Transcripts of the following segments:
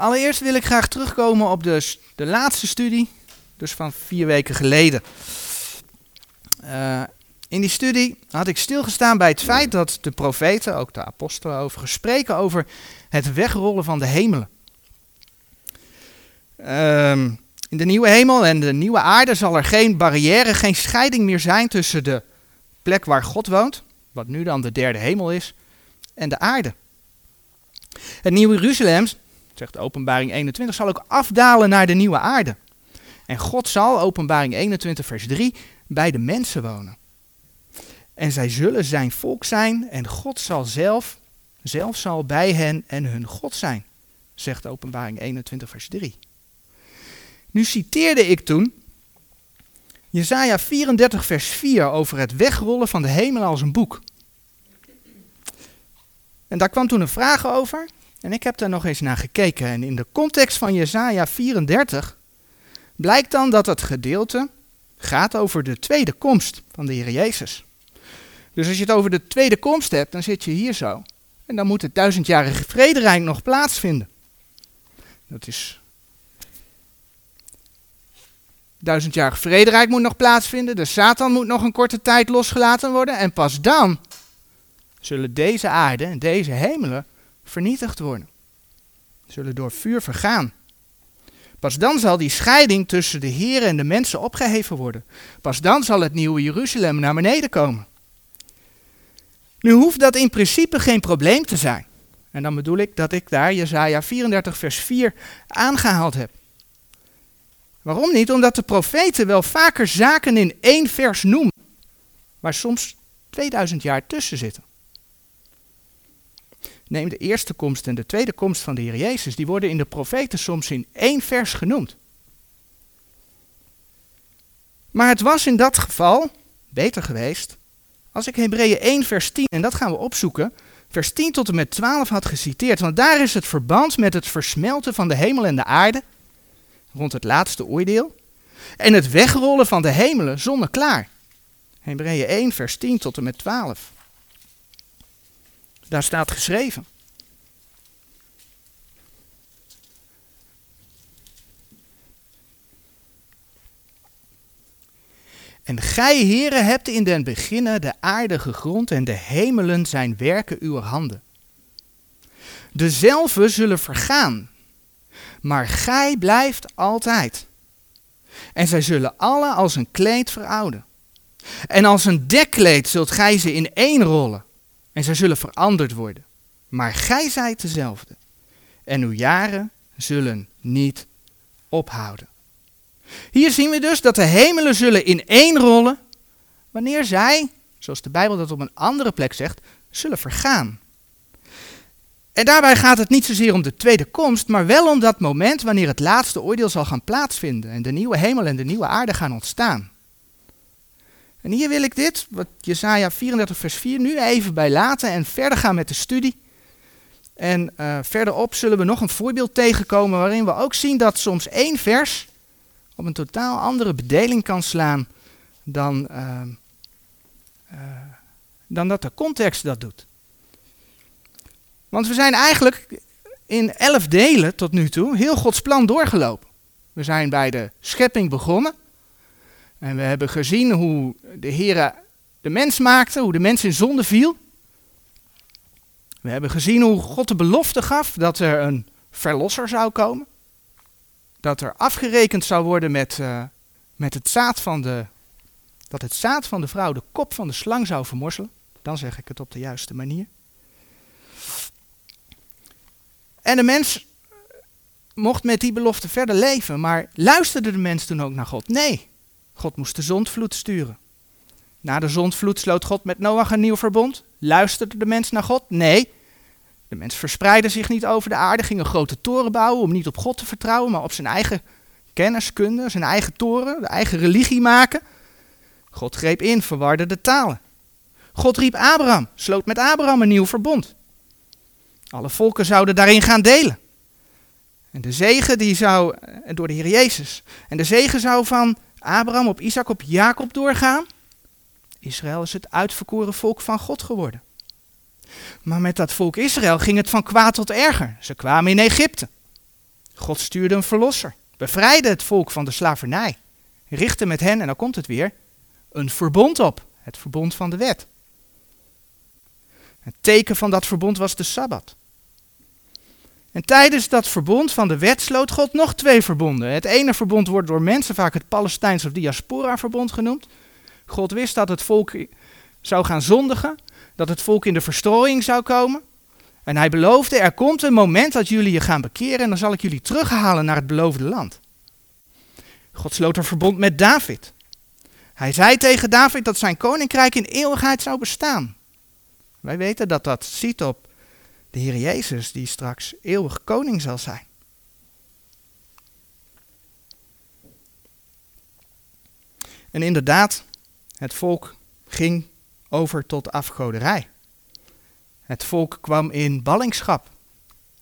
Allereerst wil ik graag terugkomen op de, de laatste studie, dus van vier weken geleden. Uh, in die studie had ik stilgestaan bij het feit dat de profeten, ook de apostelen, over spreken over het wegrollen van de hemelen. Um, in de nieuwe hemel en de nieuwe aarde zal er geen barrière, geen scheiding meer zijn tussen de plek waar God woont, wat nu dan de derde hemel is, en de aarde. Het nieuwe Jeruzalem, zegt openbaring 21, zal ook afdalen naar de nieuwe aarde. En God zal, openbaring 21 vers 3, bij de mensen wonen. En zij zullen zijn volk zijn en God zal zelf, zelf zal bij hen en hun God zijn, zegt openbaring 21 vers 3. Nu citeerde ik toen Jesaja 34 vers 4 over het wegrollen van de hemel als een boek. En daar kwam toen een vraag over en ik heb daar nog eens naar gekeken. En in de context van Jesaja 34 blijkt dan dat het gedeelte gaat over de tweede komst van de Heer Jezus. Dus als je het over de tweede komst hebt, dan zit je hier zo. En dan moet het duizendjarige vrederijk nog plaatsvinden. Dat is. Duizendjarig vrederijk moet nog plaatsvinden. De Satan moet nog een korte tijd losgelaten worden. En pas dan zullen deze aarde en deze hemelen vernietigd worden. Zullen door vuur vergaan. Pas dan zal die scheiding tussen de Heer en de mensen opgeheven worden. Pas dan zal het nieuwe Jeruzalem naar beneden komen. Nu hoeft dat in principe geen probleem te zijn. En dan bedoel ik dat ik daar Jesaja 34 vers 4 aangehaald heb. Waarom niet? Omdat de profeten wel vaker zaken in één vers noemen, waar soms 2000 jaar tussen zitten. Neem de eerste komst en de tweede komst van de Heer Jezus, die worden in de profeten soms in één vers genoemd. Maar het was in dat geval beter geweest als ik Hebreeën 1 vers 10, en dat gaan we opzoeken, vers 10 tot en met 12 had geciteerd, want daar is het verband met het versmelten van de hemel en de aarde, rond het laatste oordeel, en het wegrollen van de hemelen zonneklaar. Hebreeën 1 vers 10 tot en met 12. Daar staat geschreven. En gij, heren, hebt in den beginnen de aarde gegrond en de hemelen zijn werken uw handen. Dezelfde zullen vergaan, maar gij blijft altijd. En zij zullen alle als een kleed verouden. En als een dekkleed zult gij ze in één rollen, en zij zullen veranderd worden. Maar gij zijt dezelfde, en uw jaren zullen niet ophouden. Hier zien we dus dat de hemelen zullen in één rollen wanneer zij, zoals de Bijbel dat op een andere plek zegt, zullen vergaan. En daarbij gaat het niet zozeer om de tweede komst, maar wel om dat moment wanneer het laatste oordeel zal gaan plaatsvinden en de nieuwe hemel en de nieuwe aarde gaan ontstaan. En hier wil ik dit, wat Jesaja 34 vers 4, nu even bij laten en verder gaan met de studie. En uh, verderop zullen we nog een voorbeeld tegenkomen waarin we ook zien dat soms één vers op een totaal andere bedeling kan slaan dan, uh, uh, dan dat de context dat doet. Want we zijn eigenlijk in elf delen tot nu toe heel Gods plan doorgelopen. We zijn bij de schepping begonnen. En we hebben gezien hoe de Heer de mens maakte, hoe de mens in zonde viel. We hebben gezien hoe God de belofte gaf dat er een verlosser zou komen dat er afgerekend zou worden met, uh, met het zaad van de. Dat het zaad van de vrouw de kop van de slang zou vermorzelen. Dan zeg ik het op de juiste manier. En de mens mocht met die belofte verder leven. Maar luisterde de mens toen ook naar God? Nee. God moest de zondvloed sturen. Na de zondvloed sloot God met Noach een nieuw verbond. Luisterde de mens naar God? Nee. De mens verspreidde zich niet over de aarde, ging een grote toren bouwen om niet op God te vertrouwen, maar op zijn eigen kenniskunde, zijn eigen toren, de eigen religie maken. God greep in, verwarde de talen. God riep Abraham, sloot met Abraham een nieuw verbond. Alle volken zouden daarin gaan delen. En de zegen die zou, door de Heer Jezus, en de zegen zou van Abraham op Isaac op Jacob doorgaan. Israël is het uitverkoren volk van God geworden. Maar met dat volk Israël ging het van kwaad tot erger. Ze kwamen in Egypte. God stuurde een verlosser, bevrijdde het volk van de slavernij, richtte met hen, en dan komt het weer, een verbond op, het verbond van de wet. Het teken van dat verbond was de Sabbat. En tijdens dat verbond van de wet sloot God nog twee verbonden. Het ene verbond wordt door mensen vaak het Palestijns of Diaspora-verbond genoemd. God wist dat het volk zou gaan zondigen, dat het volk in de verstrooiing zou komen. En hij beloofde, er komt een moment dat jullie je gaan bekeren en dan zal ik jullie terughalen naar het beloofde land. God sloot een verbond met David. Hij zei tegen David dat zijn koninkrijk in eeuwigheid zou bestaan. Wij weten dat dat ziet op de Heer Jezus, die straks eeuwig koning zal zijn. En inderdaad, het volk ging over tot afgoderij. Het volk kwam in ballingschap.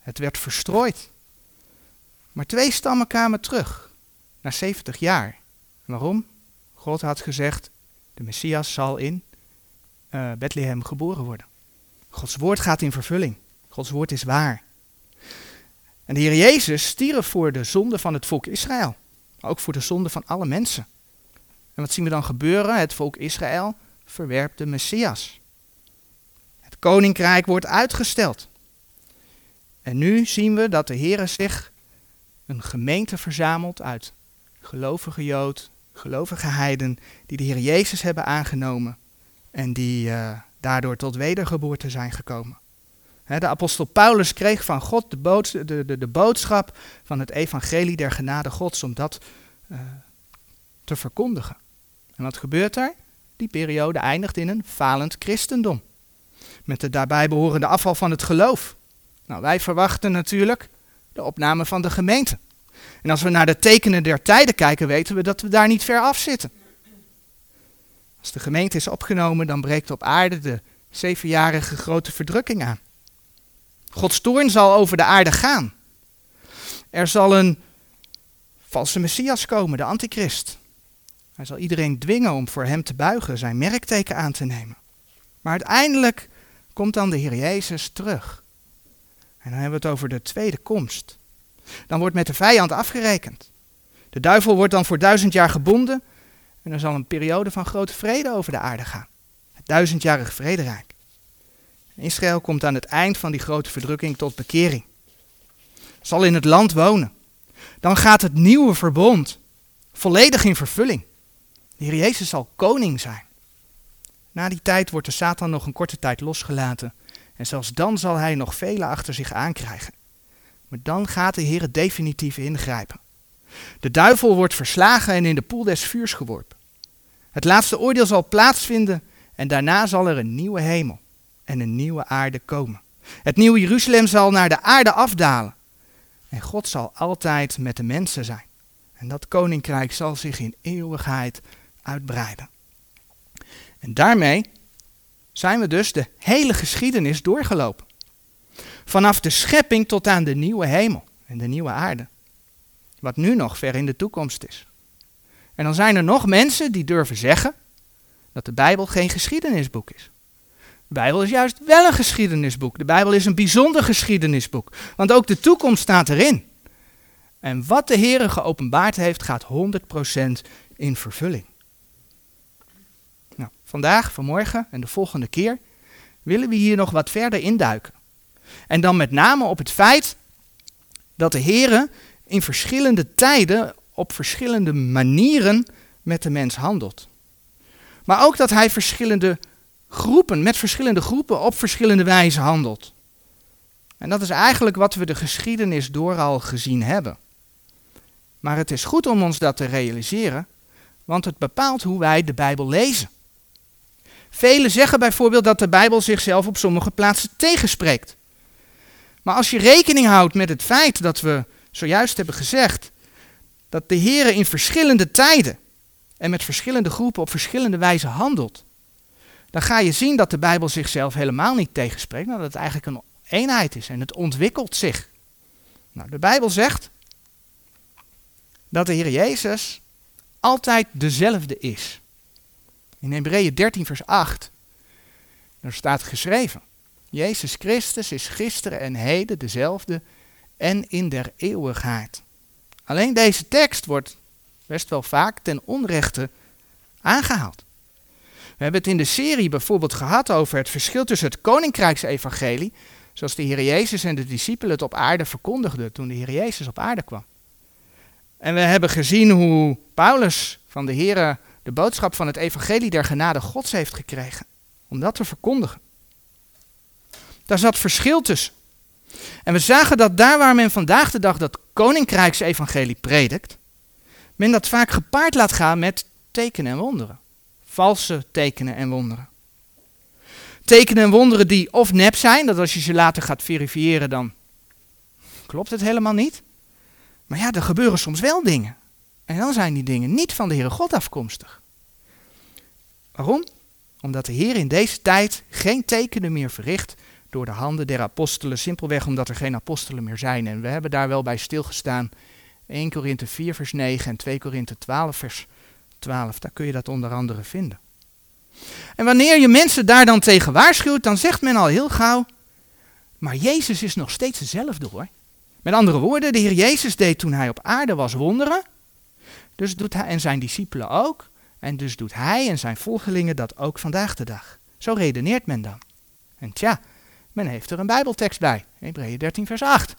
Het werd verstrooid. Maar twee stammen kwamen terug, na 70 jaar. Waarom? God had gezegd, de Messias zal in uh, Bethlehem geboren worden. Gods woord gaat in vervulling. Gods woord is waar. En de Heer Jezus stierf voor de zonde van het volk Israël. Maar ook voor de zonde van alle mensen. En wat zien we dan gebeuren? Het volk Israël verwerpt de Messias. Het koninkrijk wordt uitgesteld. En nu zien we dat de Heer zich een gemeente verzamelt uit gelovige Jood, gelovige heiden, die de Heer Jezus hebben aangenomen en die uh, daardoor tot wedergeboorte zijn gekomen. De apostel Paulus kreeg van God de, de, de, boodschap van het evangelie der genade Gods om dat uh, te verkondigen. En wat gebeurt er? Die periode eindigt in een falend christendom. Met de daarbij behorende afval van het geloof. Nou, wij verwachten natuurlijk de opname van de gemeente. En als we naar de tekenen der tijden kijken, weten we dat we daar niet ver af zitten. Als de gemeente is opgenomen, dan breekt op aarde de zevenjarige grote verdrukking aan. Gods toorn zal over de aarde gaan. Er zal een valse messias komen, de antichrist. Hij zal iedereen dwingen om voor hem te buigen, zijn merkteken aan te nemen. Maar uiteindelijk komt dan de Heer Jezus terug. En dan hebben we het over de tweede komst. Dan wordt met de vijand afgerekend. De duivel wordt dan voor duizend jaar gebonden en er zal een periode van grote vrede over de aarde gaan. Het duizendjarige vrederijk. Israël komt aan het eind van die grote verdrukking tot bekering. Zal in het land wonen. Dan gaat het nieuwe verbond volledig in vervulling. De Heer Jezus zal koning zijn. Na die tijd wordt de Satan nog een korte tijd losgelaten. En zelfs dan zal hij nog velen achter zich aankrijgen. Maar dan gaat de Heer definitief ingrijpen. De duivel wordt verslagen en in de poel des vuurs geworpen. Het laatste oordeel zal plaatsvinden en daarna zal er een nieuwe hemel en een nieuwe aarde komen. Het nieuwe Jeruzalem zal naar de aarde afdalen. En God zal altijd met de mensen zijn. En dat koninkrijk zal zich in eeuwigheid uitbreiden. En daarmee zijn we dus de hele geschiedenis doorgelopen. Vanaf de schepping tot aan de nieuwe hemel en de nieuwe aarde. Wat nu nog ver in de toekomst is. En dan zijn er nog mensen die durven zeggen dat de Bijbel geen geschiedenisboek is. De Bijbel is juist wel een geschiedenisboek. De Bijbel is een bijzonder geschiedenisboek. Want ook de toekomst staat erin. En wat de Heer geopenbaard heeft, gaat 100% in vervulling. Nou, vandaag, vanmorgen en de volgende keer willen we hier nog wat verder induiken. En dan met name op het feit dat de Heer in verschillende tijden op verschillende manieren met de mens handelt. Maar ook dat hij verschillende groepen, met verschillende groepen op verschillende wijze handelt. En dat is eigenlijk wat we de geschiedenis door al gezien hebben. Maar het is goed om ons dat te realiseren, want het bepaalt hoe wij de Bijbel lezen. Velen zeggen bijvoorbeeld dat de Bijbel zichzelf op sommige plaatsen tegenspreekt. Maar als je rekening houdt met het feit dat we zojuist hebben gezegd dat de Heer in verschillende tijden en met verschillende groepen op verschillende wijze handelt, dan ga je zien dat de Bijbel zichzelf helemaal niet tegenspreekt, maar dat het eigenlijk een eenheid is en het ontwikkelt zich. Nou, de Bijbel zegt dat de Heer Jezus altijd dezelfde is. In Hebreeën 13, vers 8, daar staat geschreven: Jezus Christus is gisteren en heden dezelfde en in der eeuwigheid. Alleen deze tekst wordt best wel vaak ten onrechte aangehaald. We hebben het in de serie bijvoorbeeld gehad over het verschil tussen het koninkrijksevangelie, zoals de Heer Jezus en de discipelen het op aarde verkondigden toen de Heer Jezus op aarde kwam. En we hebben gezien hoe Paulus van de Heer de boodschap van het evangelie der genade Gods heeft gekregen, om dat te verkondigen. Daar zat verschil tussen. En we zagen dat daar waar men vandaag de dag dat koninkrijksevangelie predikt, men dat vaak gepaard laat gaan met tekenen en wonderen. Valse tekenen en wonderen. Tekenen en wonderen die of nep zijn, dat als je ze later gaat verifiëren, dan klopt het helemaal niet. Maar ja, er gebeuren soms wel dingen. En dan zijn die dingen niet van de Heere God afkomstig. Waarom? Omdat de Heer in deze tijd geen tekenen meer verricht door de handen der apostelen. Simpelweg omdat er geen apostelen meer zijn. En we hebben daar wel bij stilgestaan. 1 Korinthe 4 vers 9 en 2 Korinthe 12 vers 12. Daar kun je dat onder andere vinden. En wanneer je mensen daar dan tegen waarschuwt, dan zegt men al heel gauw, maar Jezus is nog steeds dezelfde hoor. Met andere woorden, de Heer Jezus deed toen hij op aarde was wonderen. Dus doet hij en zijn discipelen ook. En dus doet hij en zijn volgelingen dat ook vandaag de dag. Zo redeneert men dan. En tja, men heeft er een Bijbeltekst bij. Hebreeën 13 vers 8.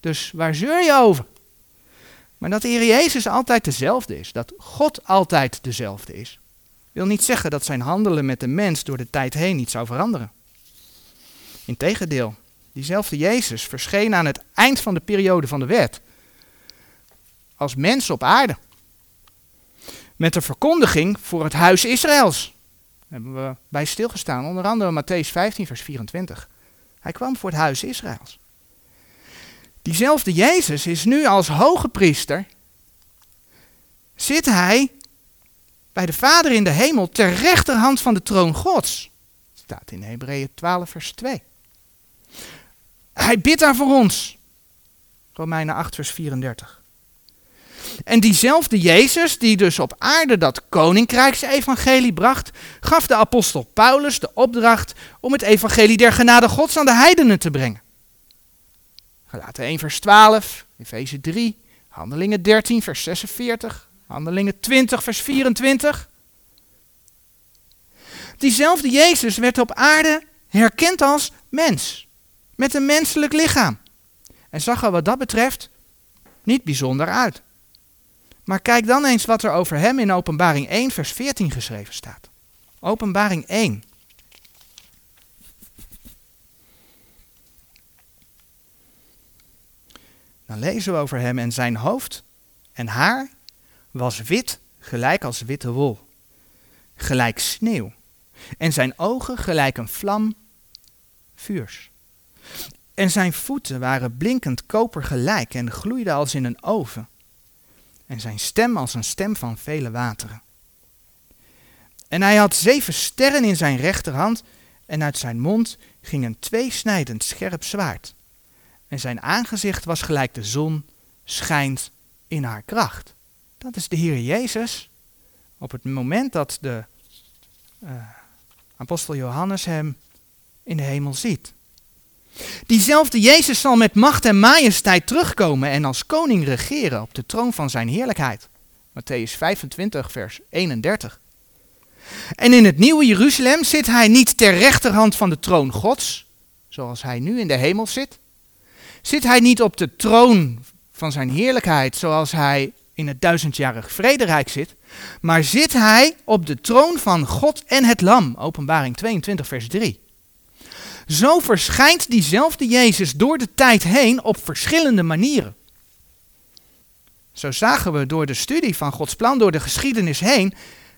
Dus waar zeur je over? Maar dat de Heer Jezus altijd dezelfde is, dat God altijd dezelfde is, wil niet zeggen dat zijn handelen met de mens door de tijd heen niet zou veranderen. Integendeel, diezelfde Jezus verscheen aan het eind van de periode van de wet als mens op aarde. Met de verkondiging voor het huis Israëls. Daar hebben we bij stilgestaan, onder andere Matthäus 15, vers 24. Hij kwam voor het huis Israëls. Diezelfde Jezus is nu als hoge priester, zit hij bij de Vader in de hemel ter rechterhand van de troon Gods. Staat in Hebreeën 12, vers 2. Hij bidt daar voor ons. Romeinen 8, vers 34. En diezelfde Jezus, die dus op aarde dat koninkrijksevangelie bracht, gaf de apostel Paulus de opdracht om het evangelie der genade Gods aan de heidenen te brengen. Galaten 1 vers 12, Efeze 3, Handelingen 13 vers 46, Handelingen 20 vers 24. Diezelfde Jezus werd op aarde herkend als mens, met een menselijk lichaam. En zag er wat dat betreft niet bijzonder uit. Maar kijk dan eens wat er over hem in Openbaring 1 vers 14 geschreven staat. Openbaring 1. Lezen we over hem en zijn hoofd en haar was wit gelijk als witte wol, gelijk sneeuw, en zijn ogen gelijk een vlam vuurs. En zijn voeten waren blinkend koper gelijk en gloeiden als in een oven, en zijn stem als een stem van vele wateren. En hij had zeven sterren in zijn rechterhand, en uit zijn mond ging een tweesnijdend scherp zwaard en zijn aangezicht was gelijk de zon schijnt in haar kracht. Dat is de Heer Jezus. Op het moment dat de uh, apostel Johannes hem in de hemel ziet. Diezelfde Jezus zal met macht en majesteit terugkomen en als koning regeren op de troon van zijn heerlijkheid. Matthäus 25, vers 31. En in het nieuwe Jeruzalem zit hij niet ter rechterhand van de troon Gods, zoals hij nu in de hemel zit, Zit hij niet op de troon van zijn heerlijkheid zoals hij in het duizendjarig vrederijk zit, maar zit hij op de troon van God en het Lam, openbaring 22 vers 3. Zo verschijnt diezelfde Jezus door de tijd heen op verschillende manieren. Zo zagen we door de studie van Gods plan, door de geschiedenis heen,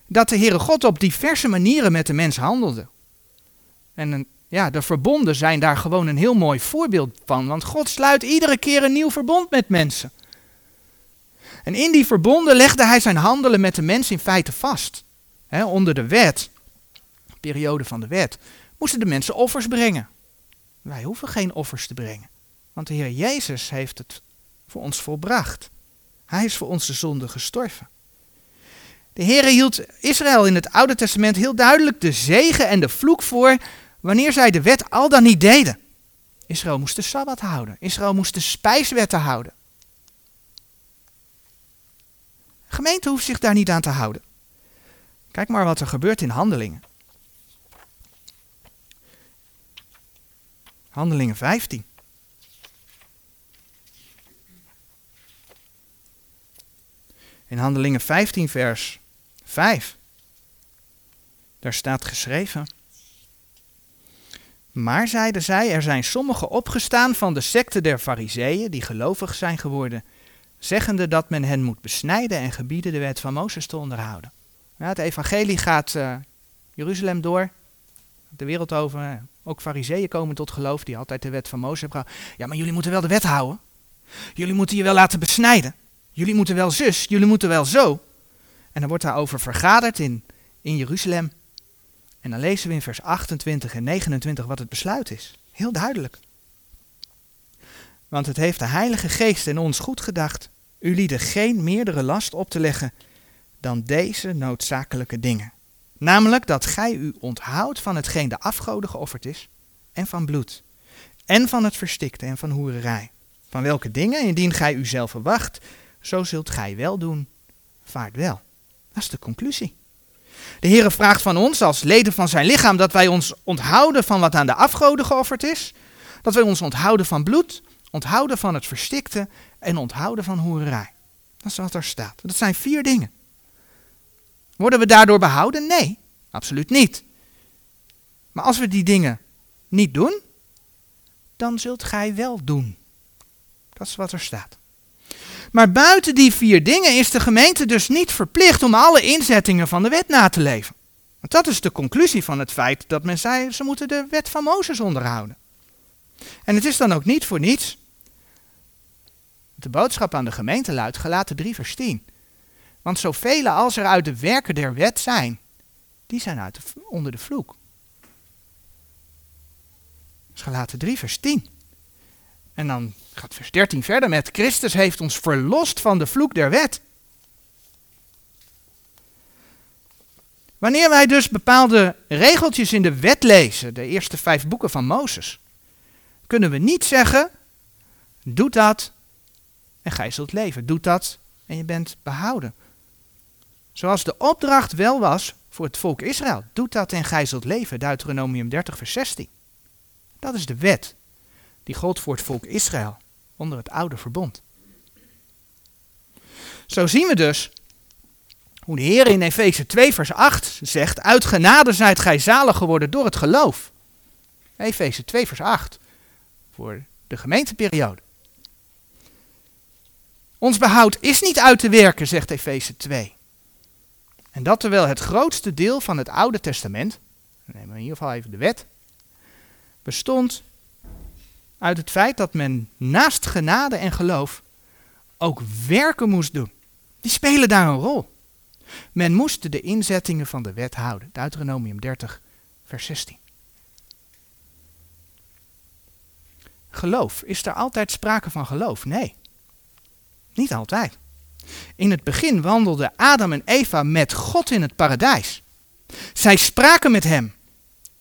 dat de Heere God op diverse manieren met de mens handelde. En een ja, de verbonden zijn daar gewoon een heel mooi voorbeeld van. Want God sluit iedere keer een nieuw verbond met mensen. En in die verbonden legde hij zijn handelen met de mens in feite vast. onder de wet, de periode van de wet, moesten de mensen offers brengen. Wij hoeven geen offers te brengen. Want de Heer Jezus heeft het voor ons volbracht. Hij is voor onze zonde gestorven. De Heer hield Israël in het Oude Testament heel duidelijk de zegen en de vloek voor wanneer zij de wet al dan niet deden. Israël moest de Sabbat houden. Israël moest de spijswetten houden. De gemeente hoeft zich daar niet aan te houden. Kijk maar wat er gebeurt in handelingen. Handelingen 15. In Handelingen 15, vers 5. Daar staat geschreven. Maar zeiden zij, er zijn sommigen opgestaan van de secte der Fariseeën, die gelovig zijn geworden, zeggende dat men hen moet besnijden en gebieden de wet van Mozes te onderhouden. Ja, het evangelie gaat uh, Jeruzalem door, de wereld over. Ook fariseeën komen tot geloof, die altijd de wet van Mozes hebben gehouden. Ja, maar jullie moeten wel de wet houden. Jullie moeten je wel laten besnijden. Jullie moeten wel zus, jullie moeten wel zo. En dan wordt daarover vergaderd in, in Jeruzalem. En dan lezen we in vers 28 en 29 wat het besluit is. Heel duidelijk. Want het heeft de Heilige Geest in ons goed gedacht, u lieden geen meerdere last op te leggen dan deze noodzakelijke dingen. Namelijk dat gij u onthoudt van hetgeen de afgode geofferd is, en van bloed, en van het verstikte en van hoererij. Van welke dingen, indien gij uzelf wacht, zo zult gij wel doen. Vaart wel. Dat is de conclusie. De Heere vraagt van ons als leden van zijn lichaam dat wij ons onthouden van wat aan de afgoden geofferd is, dat wij ons onthouden van bloed, onthouden van het verstikte en onthouden van hoererij. Dat is wat er staat. Dat zijn vier dingen. Worden we daardoor behouden? Nee, absoluut niet. Maar als we die dingen niet doen, dan zult gij wel doen. Dat is wat er staat. Maar buiten die vier dingen is de gemeente dus niet verplicht om alle inzettingen van de wet na te leven. Want dat is de conclusie van het feit dat men zei, ze moeten de wet van Mozes onderhouden. En het is dan ook niet voor niets. De boodschap aan de gemeente luidt, gelaten 3 vers 10. Want zoveel als er uit de werken der wet zijn, die zijn onder de vloek. Dus gelaten 3 vers 10. En dan gaat vers 13 verder met, Christus heeft ons verlost van de vloek der wet. Wanneer wij dus bepaalde regeltjes in de wet lezen, de eerste vijf boeken van Mozes, kunnen we niet zeggen, doe dat en gij zult leven. Doe dat en je bent behouden. Zoals de opdracht wel was voor het volk Israël. Doe dat en gij zult leven. Deuteronomium 30 vers 16. Dat is de wet die gold voor het volk Israël onder het oude verbond. Zo zien we dus hoe de Heer in Efeze 2 vers 8 zegt, uit genade zijt gij zalig geworden door het geloof. Efeze 2 vers 8 voor de gemeenteperiode. Ons behoud is niet uit te werken, zegt Efeze 2. En dat terwijl het grootste deel van het Oude Testament, nemen we in ieder geval even de wet, bestond uit het feit dat men naast genade en geloof ook werken moest doen. Die spelen daar een rol. Men moest de inzettingen van de wet houden. Deuteronomium 30, vers 16. Geloof. Is er altijd sprake van geloof? Nee. Niet altijd. In het begin wandelden Adam en Eva met God in het paradijs. Zij spraken met hem.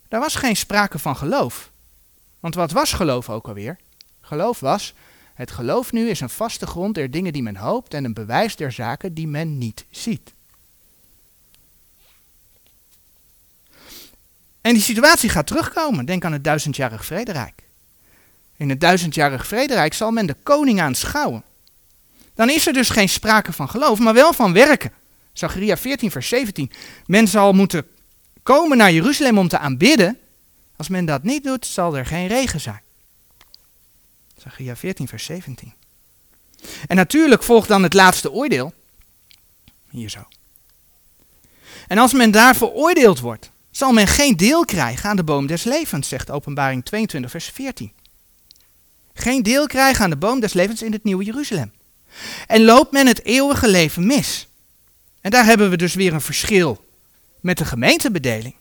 Daar was geen sprake van geloof. Want wat was geloof ook alweer? Geloof was, het geloof nu is een vaste grond der dingen die men hoopt en een bewijs der zaken die men niet ziet. En die situatie gaat terugkomen. Denk aan het duizendjarig vrederijk. In het duizendjarig vrederijk zal men de koning aanschouwen. Dan is er dus geen sprake van geloof, maar wel van werken. Zacharia 14, vers 17. Men zal moeten komen naar Jeruzalem om te aanbidden. Als men dat niet doet, zal er geen regen zijn. Zacharia 14, vers 17. En natuurlijk volgt dan het laatste oordeel. Hier zo. En als men daar veroordeeld wordt, zal men geen deel krijgen aan de boom des levens, zegt Openbaring 22, vers 14. Geen deel krijgen aan de boom des levens in het nieuwe Jeruzalem. En loopt men het eeuwige leven mis. En daar hebben we dus weer een verschil met de gemeentebedeling.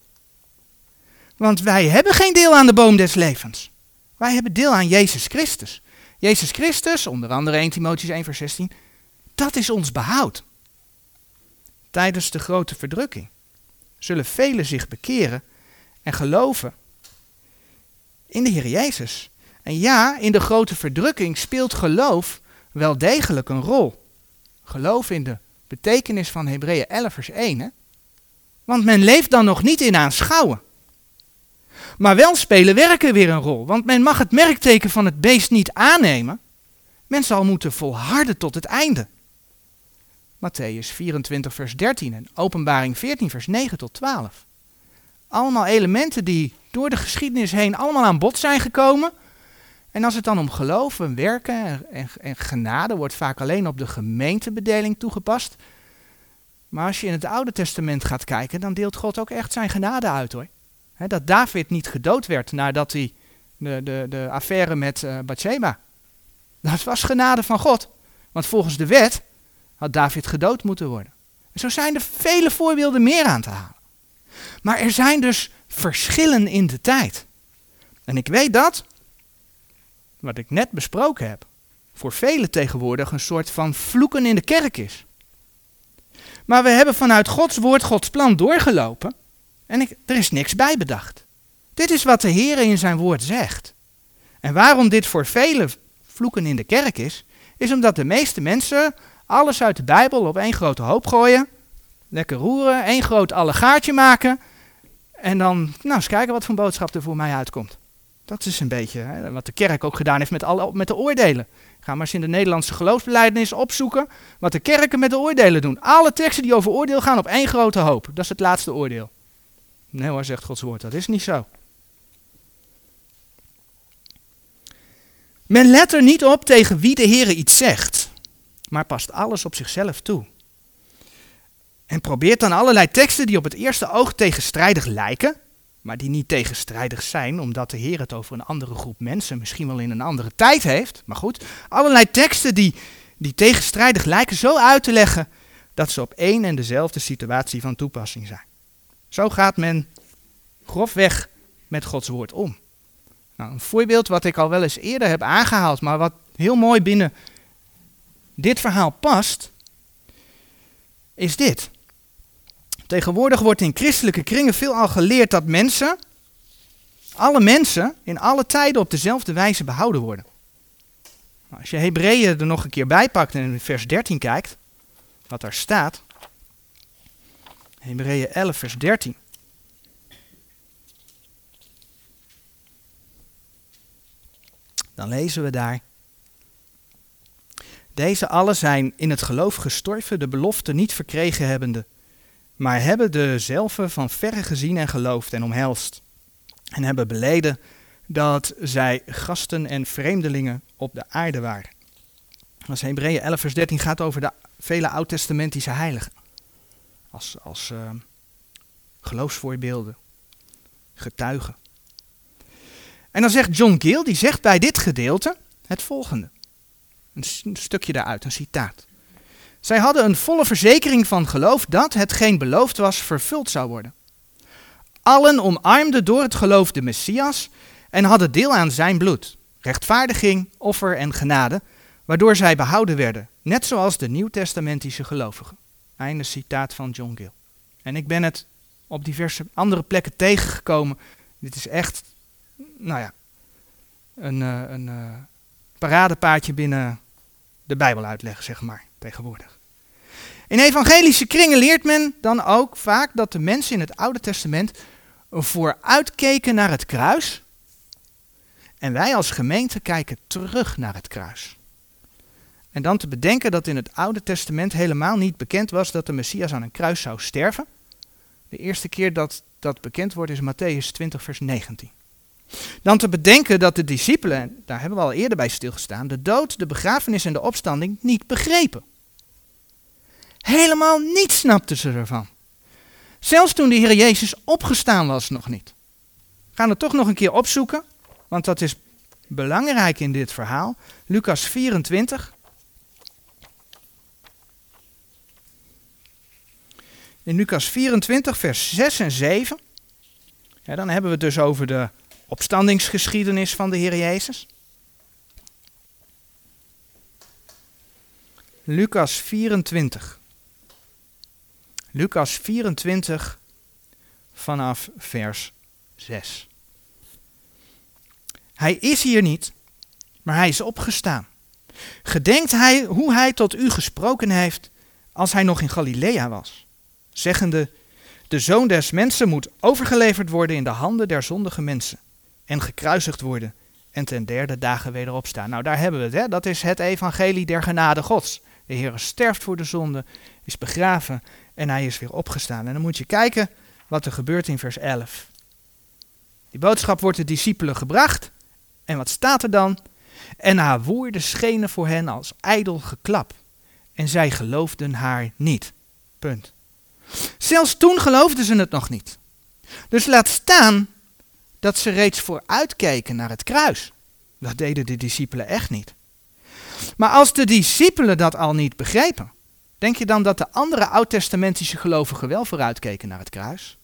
Want wij hebben geen deel aan de boom des levens. Wij hebben deel aan Jezus Christus. Jezus Christus, onder andere 1 Timotheüs 1 vers 16, dat is ons behoud. Tijdens de grote verdrukking zullen velen zich bekeren en geloven in de Heer Jezus. En ja, in de grote verdrukking speelt geloof wel degelijk een rol. Geloof in de betekenis van Hebreeën 11 vers 1. Hè? Want men leeft dan nog niet in aanschouwen. Maar wel spelen werken weer een rol, want men mag het merkteken van het beest niet aannemen. Men zal moeten volharden tot het einde. Matthäus 24 vers 13 en Openbaring 14 vers 9 tot 12. Allemaal elementen die door de geschiedenis heen allemaal aan bod zijn gekomen. En als het dan om geloof en werken en, en, genade wordt vaak alleen op de gemeentebedeling toegepast. Maar als je in het Oude Testament gaat kijken, dan deelt God ook echt zijn genade uit hoor. Dat David niet gedood werd nadat hij de, de, de affaire met uh, Bathsheba. Dat was genade van God. Want volgens de wet had David gedood moeten worden. En zo zijn er vele voorbeelden meer aan te halen. Maar er zijn dus verschillen in de tijd. En ik weet dat, wat ik net besproken heb, voor velen tegenwoordig een soort van vloeken in de kerk is. Maar we hebben vanuit Gods woord Gods plan doorgelopen en ik, er is niks bij bedacht. Dit is wat de Heer in zijn woord zegt. En waarom dit voor velen vloeken in de kerk is, is omdat de meeste mensen alles uit de Bijbel op één grote hoop gooien, lekker roeren, één groot allegaartje maken en dan nou, eens kijken wat voor boodschap er voor mij uitkomt. Dat is een beetje hè, wat de kerk ook gedaan heeft met, met de oordelen. Ga maar eens in de Nederlandse geloofsbelijdenis opzoeken wat de kerken met de oordelen doen. Alle teksten die over oordeel gaan op één grote hoop. Dat is het laatste oordeel. Nee hoor, zegt Gods woord, dat is niet zo. Men let er niet op tegen wie de Heer iets zegt, maar past alles op zichzelf toe. En probeert dan allerlei teksten die op het eerste oog tegenstrijdig lijken, maar die niet tegenstrijdig zijn, omdat de Heer het over een andere groep mensen, misschien wel in een andere tijd heeft. Maar goed, allerlei teksten die, die tegenstrijdig lijken zo uit te leggen dat ze op één en dezelfde situatie van toepassing zijn. Zo gaat men grofweg met Gods woord om. Nou, een voorbeeld wat ik al wel eens eerder heb aangehaald, maar wat heel mooi binnen dit verhaal past, is dit. Tegenwoordig wordt in christelijke kringen veelal geleerd dat mensen, alle mensen, in alle tijden op dezelfde wijze behouden worden. Nou, als je Hebreeën er nog een keer bij pakt en in vers 13 kijkt, wat daar staat. Hebreeën 11, vers 13. Dan lezen we daar. Deze allen zijn in het geloof gestorven, de belofte niet verkregen hebbende, maar hebben dezelfde van verre gezien en geloofd en omhelst. En hebben beleden dat zij gasten en vreemdelingen op de aarde waren. Als Hebreeën 11 vers 13 gaat over de vele oud-testamentische heiligen. Als, als uh, geloofsvoorbeelden, getuigen. En dan zegt John Gill, die zegt bij dit gedeelte het volgende. Een stukje daaruit, een citaat. Zij hadden een volle verzekering van geloof dat hetgeen beloofd was vervuld zou worden. Allen omarmden door het geloof de Messias en hadden deel aan zijn bloed, rechtvaardiging, offer en genade, waardoor zij behouden werden, net zoals de nieuwtestamentische gelovigen. Einde citaat van John Gill. En ik ben het op diverse andere plekken tegengekomen. Dit is echt, nou ja, een, uh, een uh, paradepaadje binnen de Bijbel uitleggen, zeg maar, tegenwoordig. In evangelische kringen leert men dan ook vaak dat de mensen in het Oude Testament vooruitkeken naar het kruis. En wij als gemeente kijken terug naar het kruis. En dan te bedenken dat in het Oude Testament helemaal niet bekend was dat de Messias aan een kruis zou sterven. De eerste keer dat dat bekend wordt is Matthäus 20, vers 19. Dan te bedenken dat de discipelen, daar hebben we al eerder bij stilgestaan, de dood, de begrafenis en de opstanding niet begrepen. Helemaal niets snapten ze ervan. Zelfs toen de Heer Jezus opgestaan was nog niet. We gaan het toch nog een keer opzoeken, want dat is belangrijk in dit verhaal. Lucas 24. In Lucas 24, vers 6 en 7. Ja, dan hebben we het dus over de opstandingsgeschiedenis van de Heer Jezus. Lucas 24. Lucas 24 vanaf vers 6. Hij is hier niet, maar hij is opgestaan. Gedenkt hij hoe hij tot u gesproken heeft als hij nog in Galilea was, zeggende, de zoon des mensen moet overgeleverd worden in de handen der zondige mensen en gekruisigd worden en ten derde dagen weer opstaan. Nou, daar hebben we het. Hè? Dat is het evangelie der genade gods. De Heer sterft voor de zonde, is begraven en hij is weer opgestaan. En dan moet je kijken wat er gebeurt in vers 11. Die boodschap wordt de discipelen gebracht. En wat staat er dan? En haar woorden schenen voor hen als ijdel geklap. En zij geloofden haar niet. Punt. Zelfs toen geloofden ze het nog niet. Dus laat staan dat ze reeds vooruitkeken naar het kruis. Dat deden de discipelen echt niet. Maar als de discipelen dat al niet begrepen, denk je dan dat de andere oud-testamentische gelovigen wel vooruitkeken naar het kruis?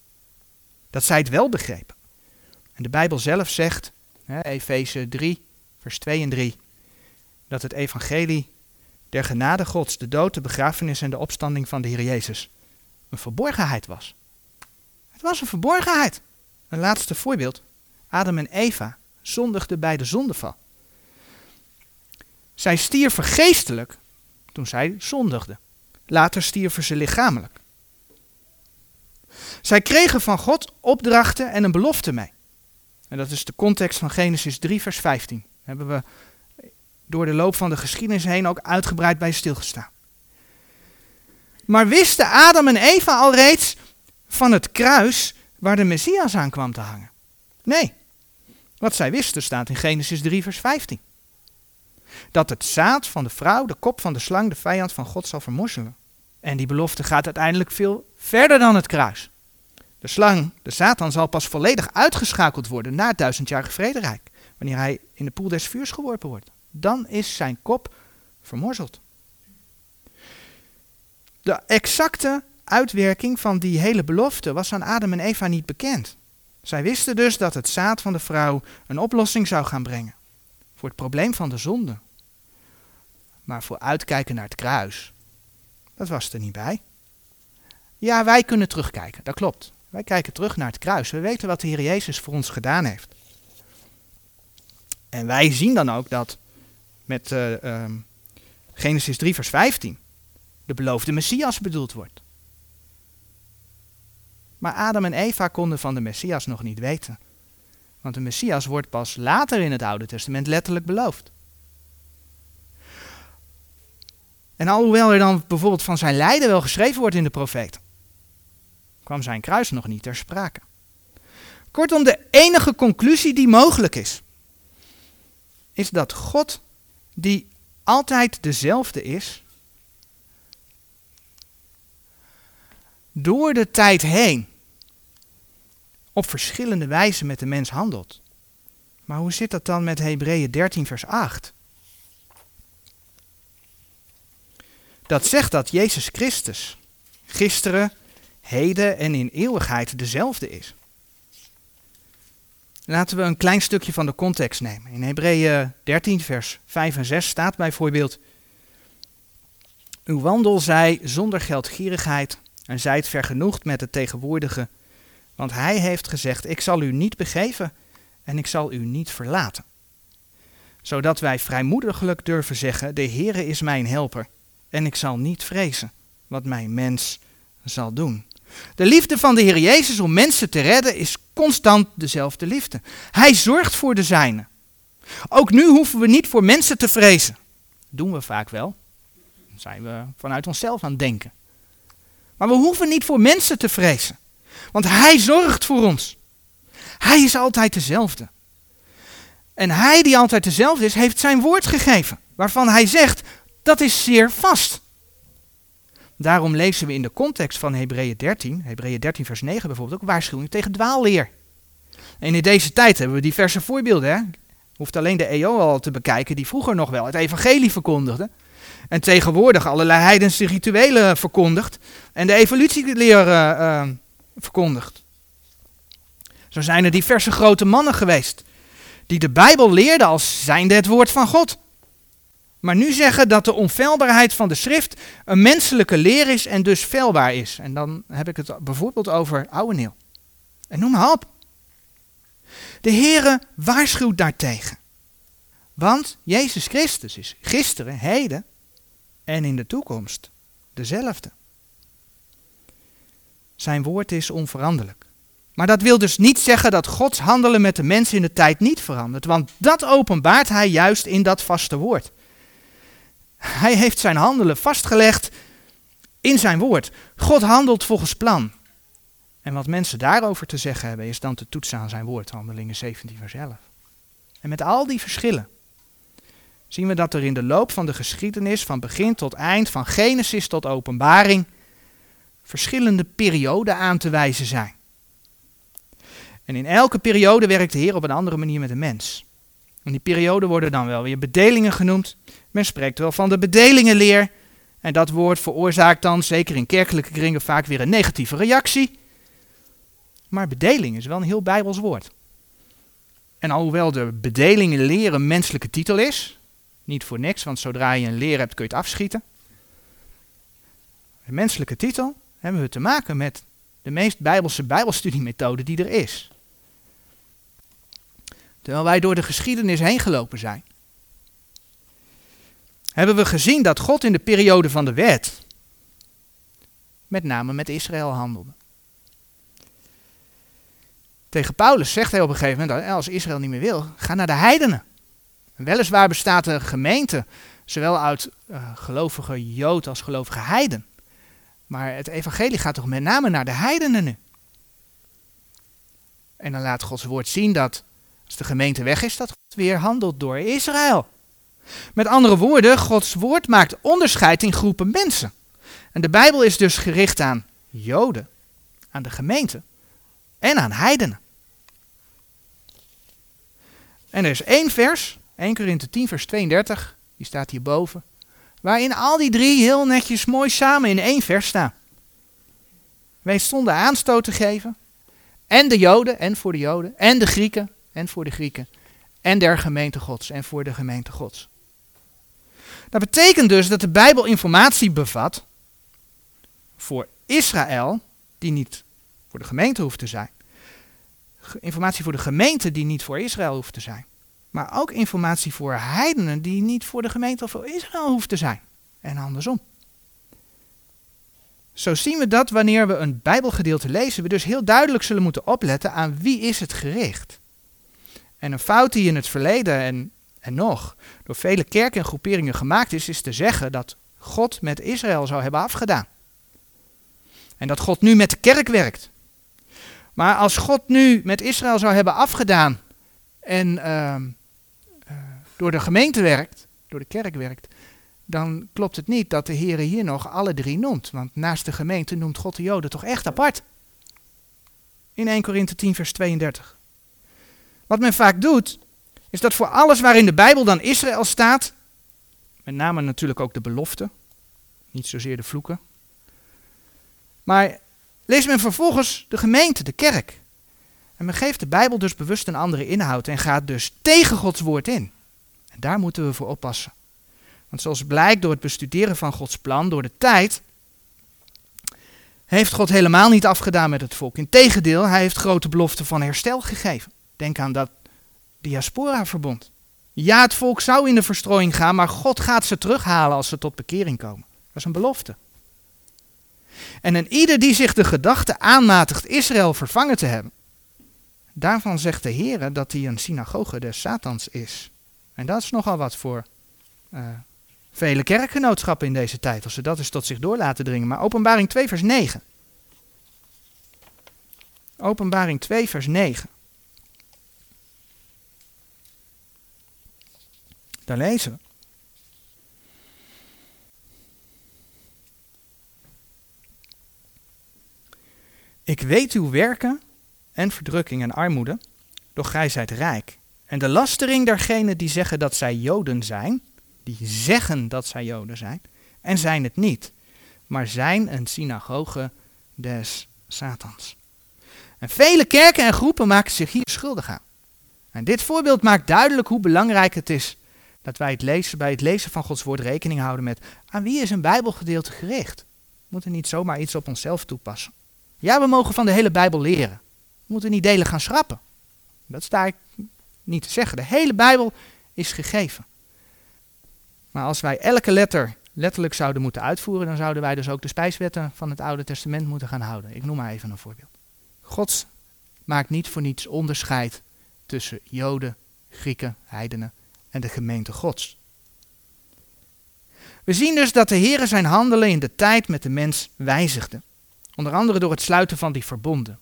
Dat zij het wel begrepen. En de Bijbel zelf zegt, Efeze 3, vers 2 en 3, dat het evangelie der genade Gods, de dood, de begrafenis en de opstanding van de Heer Jezus, een verborgenheid was. Het was een verborgenheid. Een laatste voorbeeld. Adam en Eva zondigden bij de zondeval. Zij stierven geestelijk toen zij zondigden. Later stierven ze lichamelijk. Zij kregen van God opdrachten en een belofte mee. En dat is de context van Genesis 3, vers 15. Daar hebben we door de loop van de geschiedenis heen ook uitgebreid bij stilgestaan. Maar wisten Adam en Eva al reeds van het kruis waar de Messias aan kwam te hangen? Nee. Wat zij wisten staat in Genesis 3, vers 15. Dat het zaad van de vrouw, de kop van de slang, de vijand van God zal vermorzelen. En die belofte gaat uiteindelijk veel verder dan het kruis. De slang, de Satan, zal pas volledig uitgeschakeld worden na het duizendjarige vrederijk. Wanneer hij in de poel des vuurs geworpen wordt. Dan is zijn kop vermorzeld. De exacte uitwerking van die hele belofte was aan Adam en Eva niet bekend. Zij wisten dus dat het zaad van de vrouw een oplossing zou gaan brengen voor het probleem van de zonde. Maar voor uitkijken naar het kruis, dat was er niet bij. Ja, wij kunnen terugkijken, dat klopt. Wij kijken terug naar het kruis. We weten wat de Heer Jezus voor ons gedaan heeft. En wij zien dan ook dat met uh, Genesis 3, vers 15 de beloofde Messias bedoeld wordt. Maar Adam en Eva konden van de Messias nog niet weten. Want de Messias wordt pas later in het Oude Testament letterlijk beloofd. En alhoewel er dan bijvoorbeeld van zijn lijden wel geschreven wordt in de profeet, kwam zijn kruis nog niet ter sprake. Kortom, de enige conclusie die mogelijk is, is dat God, die altijd dezelfde is, door de tijd heen op verschillende wijzen met de mens handelt. Maar hoe zit dat dan met Hebreeën 13, vers 8? Dat zegt dat Jezus Christus gisteren, heden en in eeuwigheid dezelfde is. Laten we een klein stukje van de context nemen. In Hebreeën 13, vers 5 en 6 staat bijvoorbeeld: Uw wandel zij zonder geldgierigheid en zijt vergenoegd met het tegenwoordige, want hij heeft gezegd: Ik zal u niet begeven en ik zal u niet verlaten. Zodat wij vrijmoediglijk durven zeggen: De Heere is mijn helper en ik zal niet vrezen wat mijn mens zal doen. De liefde van de Heer Jezus om mensen te redden is constant dezelfde liefde. Hij zorgt voor de zijnen. Ook nu hoeven we niet voor mensen te vrezen. doen we vaak wel. Zijn we vanuit onszelf aan het denken. Maar we hoeven niet voor mensen te vrezen. Want Hij zorgt voor ons. Hij is altijd dezelfde. En Hij die altijd dezelfde is, heeft zijn woord gegeven. Waarvan Hij zegt, dat is zeer vast. Daarom lezen we in de context van Hebreeën 13, Hebreeën 13 vers 9 bijvoorbeeld, ook waarschuwing tegen dwaalleer. En in deze tijd hebben we diverse voorbeelden. Hè? Hoeft alleen de EO al te bekijken, die vroeger nog wel het evangelie verkondigde. En tegenwoordig allerlei heidense rituelen verkondigt. En de evolutieleer uh, verkondigt. Zo zijn er diverse grote mannen geweest. Die de Bijbel leerden als zijnde het woord van God. Maar nu zeggen dat de onfeilbaarheid van de schrift een menselijke leer is en dus feilbaar is. En dan heb ik het bijvoorbeeld over oude Neel. En noem maar op. De Heere waarschuwt daartegen. Want Jezus Christus is gisteren, heden en in de toekomst dezelfde. Zijn woord is onveranderlijk. Maar dat wil dus niet zeggen dat Gods handelen met de mensen in de tijd niet verandert, want dat openbaart hij juist in dat vaste woord. Hij heeft zijn handelen vastgelegd in zijn woord. God handelt volgens plan. En wat mensen daarover te zeggen hebben, is dan te toetsen aan zijn woord, Handelingen 17, vers 11. En met al die verschillen zien we dat er in de loop van de geschiedenis, van begin tot eind, van Genesis tot openbaring, verschillende perioden aan te wijzen zijn. En in elke periode werkt de Heer op een andere manier met de mens. En die perioden worden dan wel weer bedelingen genoemd. Men spreekt wel van de bedelingenleer. En dat woord veroorzaakt dan, zeker in kerkelijke kringen, vaak weer een negatieve reactie. Maar bedeling is wel een heel bijbels woord. En alhoewel de bedelingenleer een menselijke titel is, niet voor niks, want zodra je een leer hebt kun je het afschieten. Een menselijke titel hebben we te maken met de meest bijbelse bijbelstudiemethode die er is. Terwijl wij door de geschiedenis heen gelopen zijn, hebben we gezien dat God in de periode van de wet met name met Israël handelde. Tegen Paulus zegt hij op een gegeven moment, als Israël niet meer wil, ga naar de heidenen. Weliswaar bestaat een gemeente, zowel uit uh, gelovige Jood als gelovige heiden. Maar het evangelie gaat toch met name naar de heidenen nu. En dan laat Gods woord zien dat als de gemeente weg is, dat God weer handelt door Israël. Met andere woorden, Gods woord maakt onderscheid in groepen mensen. En de Bijbel is dus gericht aan Joden, aan de gemeente en aan heidenen. En er is één vers, 1 Korinthe 10 vers 32, die staat hierboven, waarin al die drie heel netjes mooi samen in één vers staan. Wij stonden aanstoot te geven, en de Joden, en voor de Joden, en de Grieken, en voor de Grieken, en der gemeente Gods, en voor de gemeente Gods. Dat betekent dus dat de Bijbel informatie bevat voor Israël, die niet voor de gemeente hoeft te zijn. Informatie voor de gemeente die niet voor Israël hoeft te zijn. Maar ook informatie voor heidenen die niet voor de gemeente of voor Israël hoeft te zijn. En andersom. Zo zien we dat wanneer we een Bijbelgedeelte lezen, we dus heel duidelijk zullen moeten opletten aan wie is het gericht. En een fout die in het verleden en, en nog door vele kerken en groeperingen gemaakt is, is te zeggen dat God met Israël zou hebben afgedaan. En dat God nu met de kerk werkt. Maar als God nu met Israël zou hebben afgedaan en uh, door de gemeente werkt, door de kerk werkt, dan klopt het niet dat de Heer hier nog alle drie noemt. Want naast de gemeente noemt God de Joden toch echt apart. In 1 Korinthe 10, vers 32. Wat men vaak doet, is dat voor alles waarin de Bijbel dan Israël staat, met name natuurlijk ook de belofte, niet zozeer de vloeken, maar leest men vervolgens de gemeente, de kerk. En men geeft de Bijbel dus bewust een andere inhoud en gaat dus tegen Gods woord in. En daar moeten we voor oppassen. Want zoals blijkt door het bestuderen van Gods plan, door de tijd, heeft God helemaal niet afgedaan met het volk. Integendeel, hij heeft grote beloften van herstel gegeven. Denk aan dat diaspora-verbond. Ja, het volk zou in de verstrooiing gaan, maar God gaat ze terughalen als ze tot bekering komen. Dat is een belofte. En een ieder die zich de gedachte aanmatigt Israël vervangen te hebben, daarvan zegt de Heer dat hij een synagoge des Satans is. En dat is nogal wat voor uh, vele kerkgenootschappen in deze tijd, als ze dat eens tot zich door laten dringen. Maar Openbaring 2, vers 9. Openbaring 2, vers 9. Daar lezen we. Ik weet uw werken en verdrukking en armoede, doch gij zijt rijk. En de lastering dergenen die zeggen dat zij Joden zijn, die zeggen dat zij Joden zijn, en zijn het niet, maar zijn een synagoge des Satans. En vele kerken en groepen maken zich hier schuldig aan. En dit voorbeeld maakt duidelijk hoe belangrijk het is dat wij het lezen, bij het lezen van Gods woord rekening houden met aan wie is een Bijbelgedeelte gericht. We moeten niet zomaar iets op onszelf toepassen. Ja, we mogen van de hele Bijbel leren. We moeten niet delen gaan schrappen. Dat sta ik niet te zeggen. De hele Bijbel is gegeven. Maar als wij elke letter letterlijk zouden moeten uitvoeren, dan zouden wij dus ook de spijswetten van het Oude Testament moeten gaan houden. Ik noem maar even een voorbeeld. God maakt niet voor niets onderscheid tussen Joden, Grieken, heidenen en de gemeente Gods. We zien dus dat de Heer zijn handelen in de tijd met de mens wijzigde. Onder andere door het sluiten van die verbonden.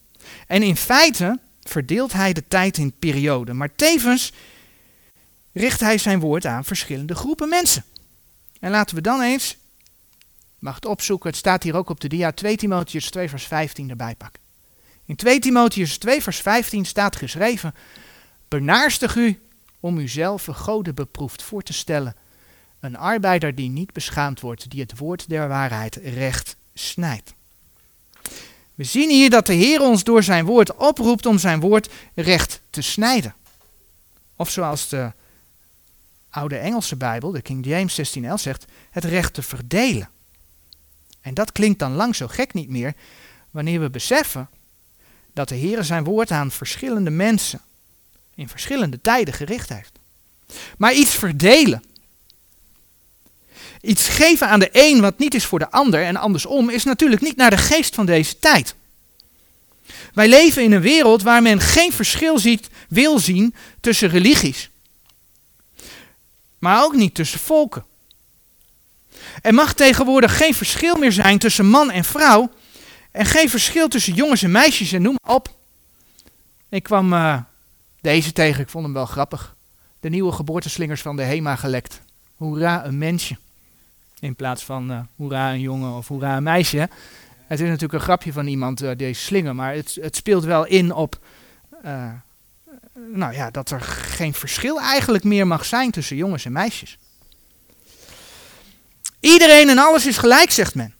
En in feite verdeelt hij de tijd in perioden, maar tevens richt hij zijn woord aan verschillende groepen mensen. En laten we dan eens, mag het opzoeken, het staat hier ook op de dia, 2 Timotheus 2 vers 15 erbij pakken. In 2 Timotheus 2 vers 15 staat geschreven, benaarstig u om uzelf goden beproefd voor te stellen, een arbeider die niet beschaamd wordt, die het woord der waarheid recht snijdt. We zien hier dat de Heer ons door zijn woord oproept om zijn woord recht te snijden. Of zoals de oude Engelse Bijbel, de King James 1611 zegt, het recht te verdelen. En dat klinkt dan lang zo gek niet meer wanneer we beseffen dat de Heer zijn woord aan verschillende mensen in verschillende tijden gericht heeft. Maar iets verdelen, iets geven aan de een wat niet is voor de ander en andersom, is natuurlijk niet naar de geest van deze tijd. Wij leven in een wereld waar men geen verschil ziet, wil zien tussen religies. Maar ook niet tussen volken. Er mag tegenwoordig geen verschil meer zijn tussen man en vrouw. En geen verschil tussen jongens en meisjes en noem maar op. Ik kwam uh, deze tegen, ik vond hem wel grappig. De nieuwe geboorteslingers van de HEMA gelekt. Hoera, een mensje. In plaats van uh, hoera, een jongen of hoera, een meisje. Het is natuurlijk een grapje van iemand, uh, deze slinger, maar het, het, speelt wel in op uh, nou ja, dat er geen verschil eigenlijk meer mag zijn tussen jongens en meisjes. Iedereen en alles is gelijk, zegt men.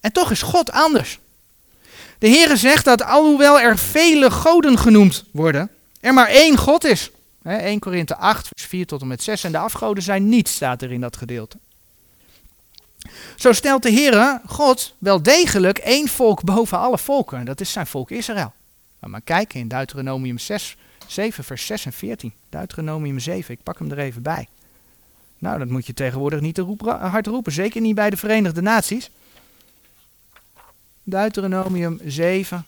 En toch is God anders. De Heere zegt dat alhoewel er vele goden genoemd worden, er maar één God is. 1 Korinthe 8, vers 4 tot en met 6. En de afgoden zijn niet, staat er in dat gedeelte. Zo stelt de Heere, God, wel degelijk één volk boven alle volken. En dat is zijn volk Israël. Maar, maar kijken in Deuteronomium 6, 7, vers 6 en 14. Deuteronomium 7, ik pak hem er even bij. Nou, dat moet je tegenwoordig niet te hard roepen. Zeker niet bij de Verenigde Naties. Deuteronomium 7,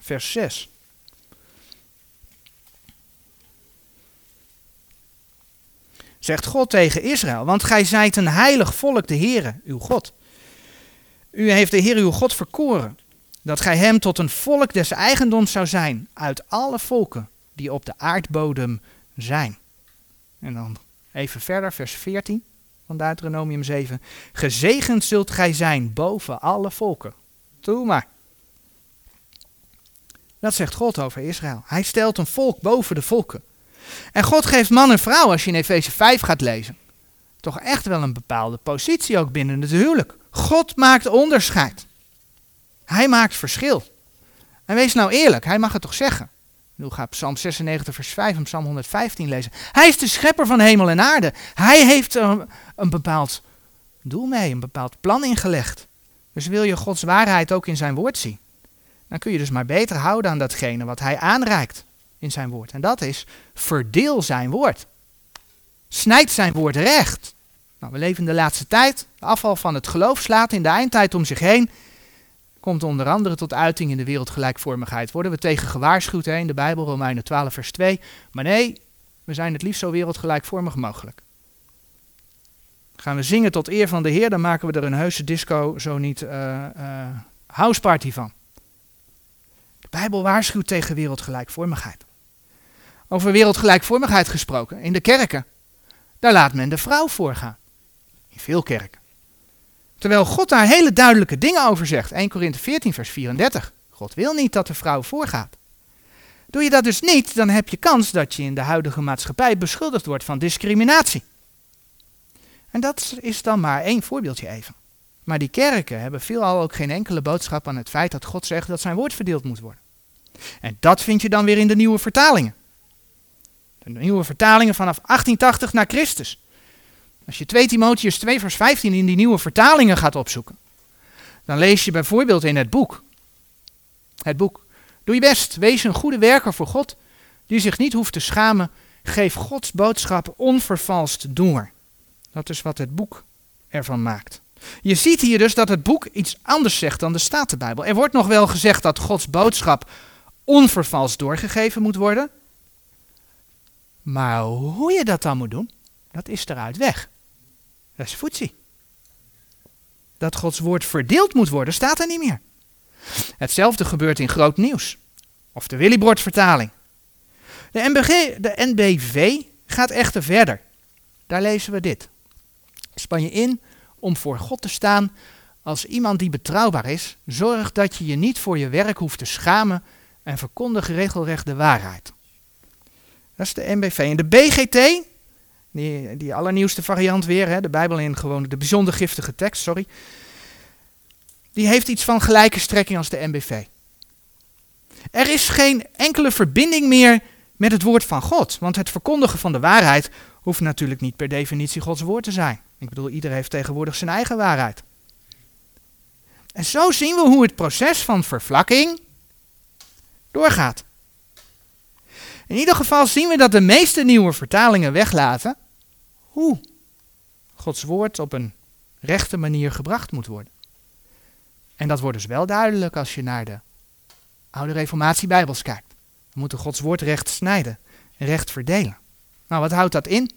vers 6. Zegt God tegen Israël, want gij zijt een heilig volk, de Heere, uw God. U heeft de Heer uw God verkoren, dat gij hem tot een volk des eigendoms zou zijn, uit alle volken die op de aardbodem zijn. En dan even verder, vers 14 van Deuteronomium 7. Gezegend zult gij zijn boven alle volken. Doe maar. Dat zegt God over Israël. Hij stelt een volk boven de volken. En God geeft man en vrouw, als je in Efeze 5 gaat lezen, toch echt wel een bepaalde positie ook binnen het huwelijk. God maakt onderscheid. Hij maakt verschil. En wees nou eerlijk, hij mag het toch zeggen. Nu gaat Psalm 96, vers 5 en Psalm 115 lezen. Hij is de schepper van hemel en aarde. Hij heeft een bepaald doel mee, een bepaald plan ingelegd. Dus wil je Gods waarheid ook in zijn woord zien, dan kun je dus maar beter houden aan datgene wat hij aanreikt in zijn woord. En dat is, verdeel zijn woord. Snijd zijn woord recht. Nou, we leven in de laatste tijd. De afval van het geloof slaat in de eindtijd om zich heen komt onder andere tot uiting in de wereldgelijkvormigheid. Worden we tegen gewaarschuwd hè, in de Bijbel, Romeinen 12, vers 2. Maar nee, we zijn het liefst zo wereldgelijkvormig mogelijk. Gaan we zingen tot eer van de Heer, dan maken we er een heuse disco, zo niet uh, houseparty van. De Bijbel waarschuwt tegen wereldgelijkvormigheid. Over wereldgelijkvormigheid gesproken, in de kerken, daar laat men de vrouw voorgaan. In veel kerken. Terwijl God daar hele duidelijke dingen over zegt. 1 Korinthe 14, vers 34. God wil niet dat de vrouw voorgaat. Doe je dat dus niet, dan heb je kans dat je in de huidige maatschappij beschuldigd wordt van discriminatie. En dat is dan maar één voorbeeldje even. Maar die kerken hebben veelal ook geen enkele boodschap aan het feit dat God zegt dat zijn woord verdeeld moet worden. En dat vind je dan weer in de nieuwe vertalingen. De nieuwe vertalingen vanaf 1880 na Christus. Als je 2 Timotheus 2 vers 15 in die nieuwe vertalingen gaat opzoeken, dan lees je bijvoorbeeld in het boek. Het boek. Doe je best, wees een goede werker voor God, die zich niet hoeft te schamen. Geef Gods boodschap onvervalst door. Dat is wat het boek ervan maakt. Je ziet hier dus dat het boek iets anders zegt dan de Statenbijbel. Er wordt nog wel gezegd dat Gods boodschap onvervalst doorgegeven moet worden. Maar hoe je dat dan moet doen, dat is eruit weg. Dat is voetzie. Dat Gods woord verdeeld moet worden, staat er niet meer. Hetzelfde gebeurt in groot nieuws. Of de Willybord vertaling. De, de NBV gaat echter verder. Daar lezen we dit. Span je in om voor God te staan als iemand die betrouwbaar is. Zorg dat je je niet voor je werk hoeft te schamen en verkondig regelrecht de waarheid. Dat is de NBV. En de BGT, die, die allernieuwste variant weer, hè, de Bijbel in gewoon de bijzonder giftige tekst, sorry. Die heeft iets van gelijke strekking als de NBV. Er is geen enkele verbinding meer met het woord van God. Want het verkondigen van de waarheid hoeft natuurlijk niet per definitie Gods woord te zijn. Ik bedoel, iedereen heeft tegenwoordig zijn eigen waarheid. En zo zien we hoe het proces van vervlakking doorgaat. In ieder geval zien we dat de meeste nieuwe vertalingen weglaten hoe Gods woord op een rechte manier gebracht moet worden. En dat wordt dus wel duidelijk als je naar de oude reformatiebijbels kijkt. We moeten Gods woord recht snijden en recht verdelen. Nou, wat houdt dat in?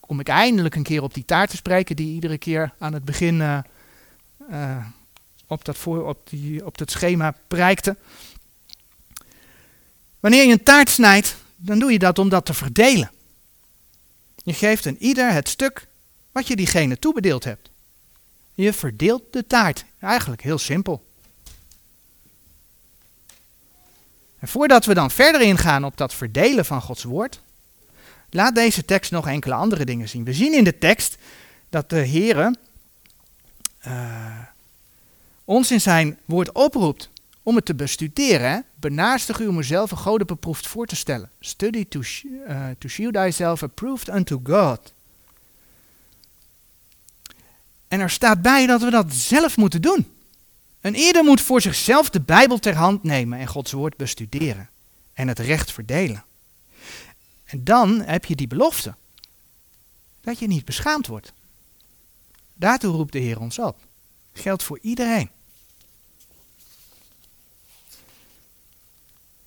Kom ik eindelijk een keer op die taart te spreken die iedere keer aan het begin uh, uh, op, dat voor, op, die, op dat schema prijkte. Wanneer je een taart snijdt, dan doe je dat om dat te verdelen. Je geeft een ieder het stuk wat je diegene toebedeeld hebt. Je verdeelt de taart. Eigenlijk heel simpel. En voordat we dan verder ingaan op dat verdelen van Gods woord, laat deze tekst nog enkele andere dingen zien. We zien in de tekst dat de Heer uh, ons in zijn woord oproept om het te bestuderen. Benaastig u om uzelf een goden beproefd voor te stellen. Study to, uh, to shew thyself approved unto God. En er staat bij dat we dat zelf moeten doen. Een ieder moet voor zichzelf de Bijbel ter hand nemen en Gods woord bestuderen en het recht verdelen. En dan heb je die belofte dat je niet beschaamd wordt. Daartoe roept de Heer ons op. Geldt voor iedereen.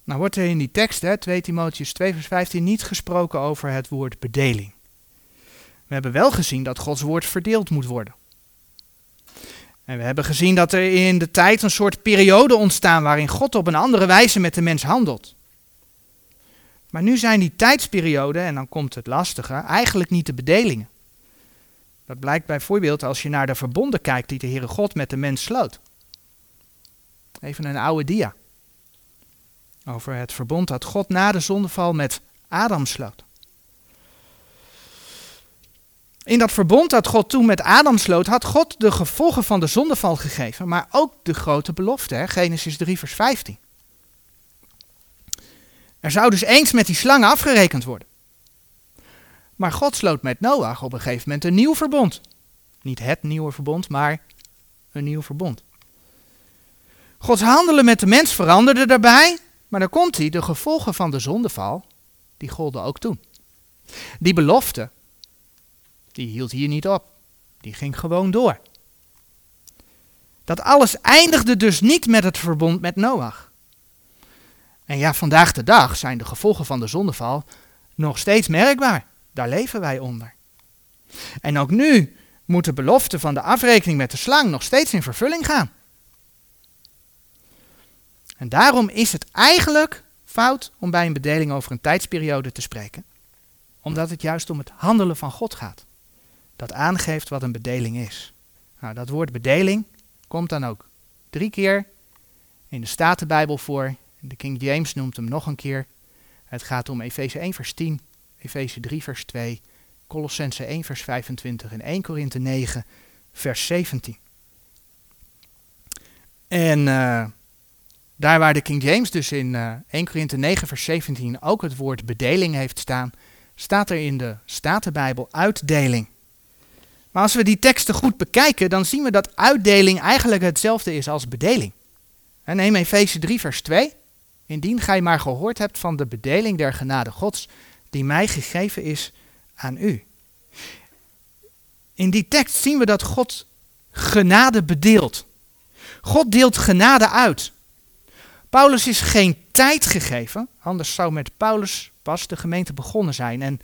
Nou wordt er in die tekst, hè, 2 Timotheus 2 vers 15, niet gesproken over het woord bedeling. We hebben wel gezien dat Gods woord verdeeld moet worden. En we hebben gezien dat er in de tijd een soort periode ontstaan waarin God op een andere wijze met de mens handelt. Maar nu zijn die tijdsperioden, en dan komt het lastige, eigenlijk niet de bedelingen. Dat blijkt bijvoorbeeld als je naar de verbonden kijkt die de Heere God met de mens sloot. Even een oude dia. Over het verbond dat God na de zondeval met Adam sloot. In dat verbond dat God toen met Adam sloot, had God de gevolgen van de zondeval gegeven, maar ook de grote belofte? Genesis 3, vers 15. Er zou dus eens met die slangen afgerekend worden. Maar God sloot met Noach op een gegeven moment een nieuw verbond. Niet het nieuwe verbond, maar een nieuw verbond. Gods handelen met de mens veranderde daarbij, maar dan komt hij, de gevolgen van de zondeval, die golden ook toen. Die belofte die hield hier niet op. Die ging gewoon door. Dat alles eindigde dus niet met het verbond met Noach. En ja, vandaag de dag zijn de gevolgen van de zondeval nog steeds merkbaar. Daar leven wij onder. En ook nu moet de belofte van de afrekening met de slang nog steeds in vervulling gaan. En daarom is het eigenlijk fout om bij een bedeling over een tijdsperiode te spreken, omdat het juist om het handelen van God gaat dat aangeeft wat een bedeling is. Nou, dat woord bedeling komt dan ook drie keer in de Statenbijbel voor. De King James noemt hem nog een keer. Het gaat om Efeze 1 vers 10, Efeze 3 vers 2, Colossense 1 vers 25 en 1 Korinthe 9 vers 17. En uh, daar waar de King James dus in uh, 1 Korinthe 9 vers 17 ook het woord bedeling heeft staan, staat er in de Statenbijbel uitdeling. Maar als we die teksten goed bekijken, dan zien we dat uitdeling eigenlijk hetzelfde is als bedeling. En neem Efeze 3, vers 2. Indien gij maar gehoord hebt van de bedeling der genade Gods, die mij gegeven is aan u. In die tekst zien we dat God genade bedeelt. God deelt genade uit. Paulus is geen tijd gegeven, anders zou met Paulus pas de gemeente begonnen zijn. En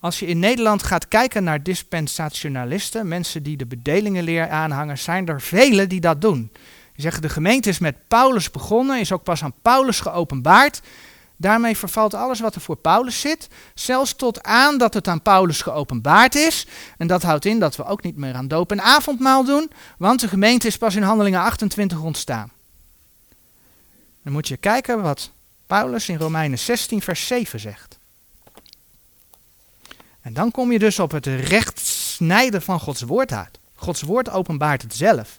als je in Nederland gaat kijken naar dispensationalisten, mensen die de bedelingenleer aanhangen, zijn er velen die dat doen. Die zeggen de gemeente is met Paulus begonnen, is ook pas aan Paulus geopenbaard. Daarmee vervalt alles wat er voor Paulus zit, zelfs tot aan dat het aan Paulus geopenbaard is. En dat houdt in dat we ook niet meer aan doop en avondmaal doen, want de gemeente is pas in Handelingen 28 ontstaan. Dan moet je kijken wat Paulus in Romeinen 16, vers 7 zegt. En dan kom je dus op het recht snijden van Gods woord uit. Gods woord openbaart het zelf.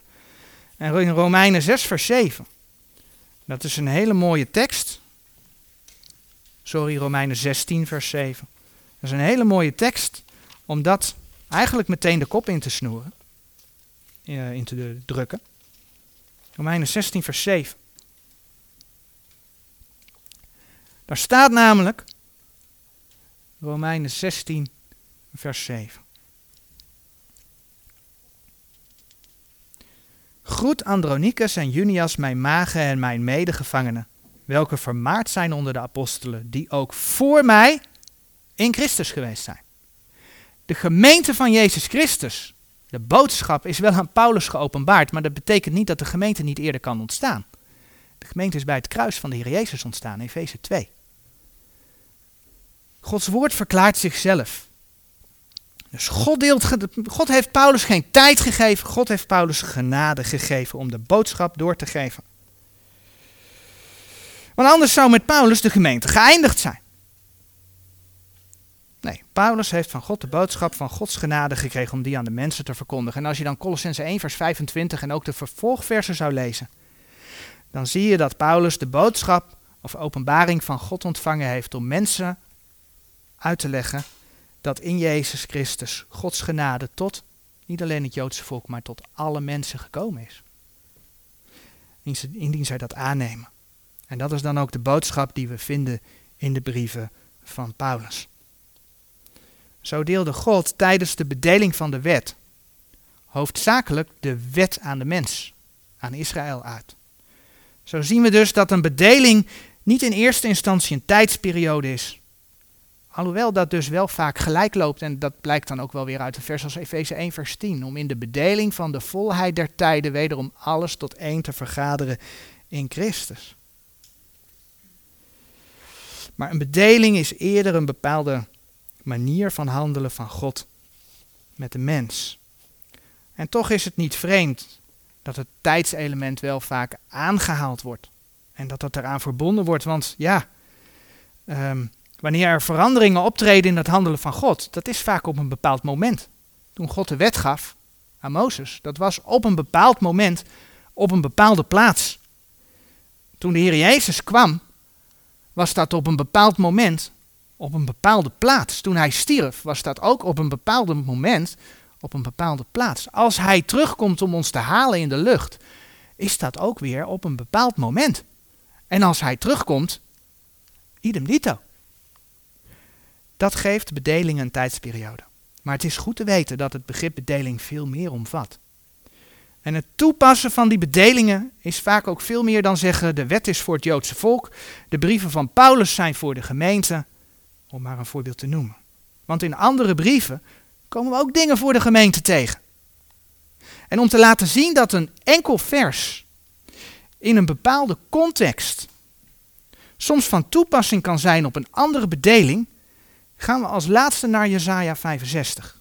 En in Romeinen 6, vers 7. Dat is een hele mooie tekst. Sorry, Romeinen 16, vers 7. Dat is een hele mooie tekst om dat eigenlijk meteen de kop in te snoeren. In te drukken. Romeinen 16, vers 7. Daar staat namelijk, Romeinen 16, vers 7. Groet Andronicus en Junias, mijn magen en mijn medegevangenen, welke vermaard zijn onder de apostelen, die ook voor mij in Christus geweest zijn. De gemeente van Jezus Christus, de boodschap is wel aan Paulus geopenbaard, maar dat betekent niet dat de gemeente niet eerder kan ontstaan. De gemeente is bij het kruis van de Heer Jezus ontstaan, Efeze 2. Gods woord verklaart zichzelf. Dus God, deelt, God heeft Paulus geen tijd gegeven, God heeft Paulus genade gegeven om de boodschap door te geven. Want anders zou met Paulus de gemeente geëindigd zijn. Nee, Paulus heeft van God de boodschap van Gods genade gekregen om die aan de mensen te verkondigen. En als je dan Colossense 1 vers 25 en ook de vervolgversen zou lezen, dan zie je dat Paulus de boodschap of openbaring van God ontvangen heeft om mensen uit te leggen dat in Jezus Christus Gods genade tot niet alleen het Joodse volk, maar tot alle mensen gekomen is. Indien zij dat aannemen. En dat is dan ook de boodschap die we vinden in de brieven van Paulus. Zo deelde God tijdens de bedeling van de wet hoofdzakelijk de wet aan de mens, aan Israël uit. Zo zien we dus dat een bedeling niet in eerste instantie een tijdsperiode is, Alhoewel dat dus wel vaak gelijk loopt, en dat blijkt dan ook wel weer uit de vers als Efeze 1, vers 10, om in de bedeling van de volheid der tijden wederom alles tot één te vergaderen in Christus. Maar een bedeling is eerder een bepaalde manier van handelen van God met de mens. En toch is het niet vreemd dat het tijdselement wel vaak aangehaald wordt. En dat dat eraan verbonden wordt, want ja, um, Wanneer er veranderingen optreden in het handelen van God, dat is vaak op een bepaald moment. Toen God de wet gaf aan Mozes, dat was op een bepaald moment, op een bepaalde plaats. Toen de Heer Jezus kwam, was dat op een bepaald moment, op een bepaalde plaats. Toen hij stierf, was dat ook op een bepaald moment, op een bepaalde plaats. Als hij terugkomt om ons te halen in de lucht, is dat ook weer op een bepaald moment. En als hij terugkomt, idem dito. Dat geeft bedeling een tijdsperiode. Maar het is goed te weten dat het begrip bedeling veel meer omvat. En het toepassen van die bedelingen is vaak ook veel meer dan zeggen de wet is voor het Joodse volk, de brieven van Paulus zijn voor de gemeente, om maar een voorbeeld te noemen. Want in andere brieven komen we ook dingen voor de gemeente tegen. En om te laten zien dat een enkel vers in een bepaalde context soms van toepassing kan zijn op een andere bedeling, gaan we als laatste naar Jesaja 65.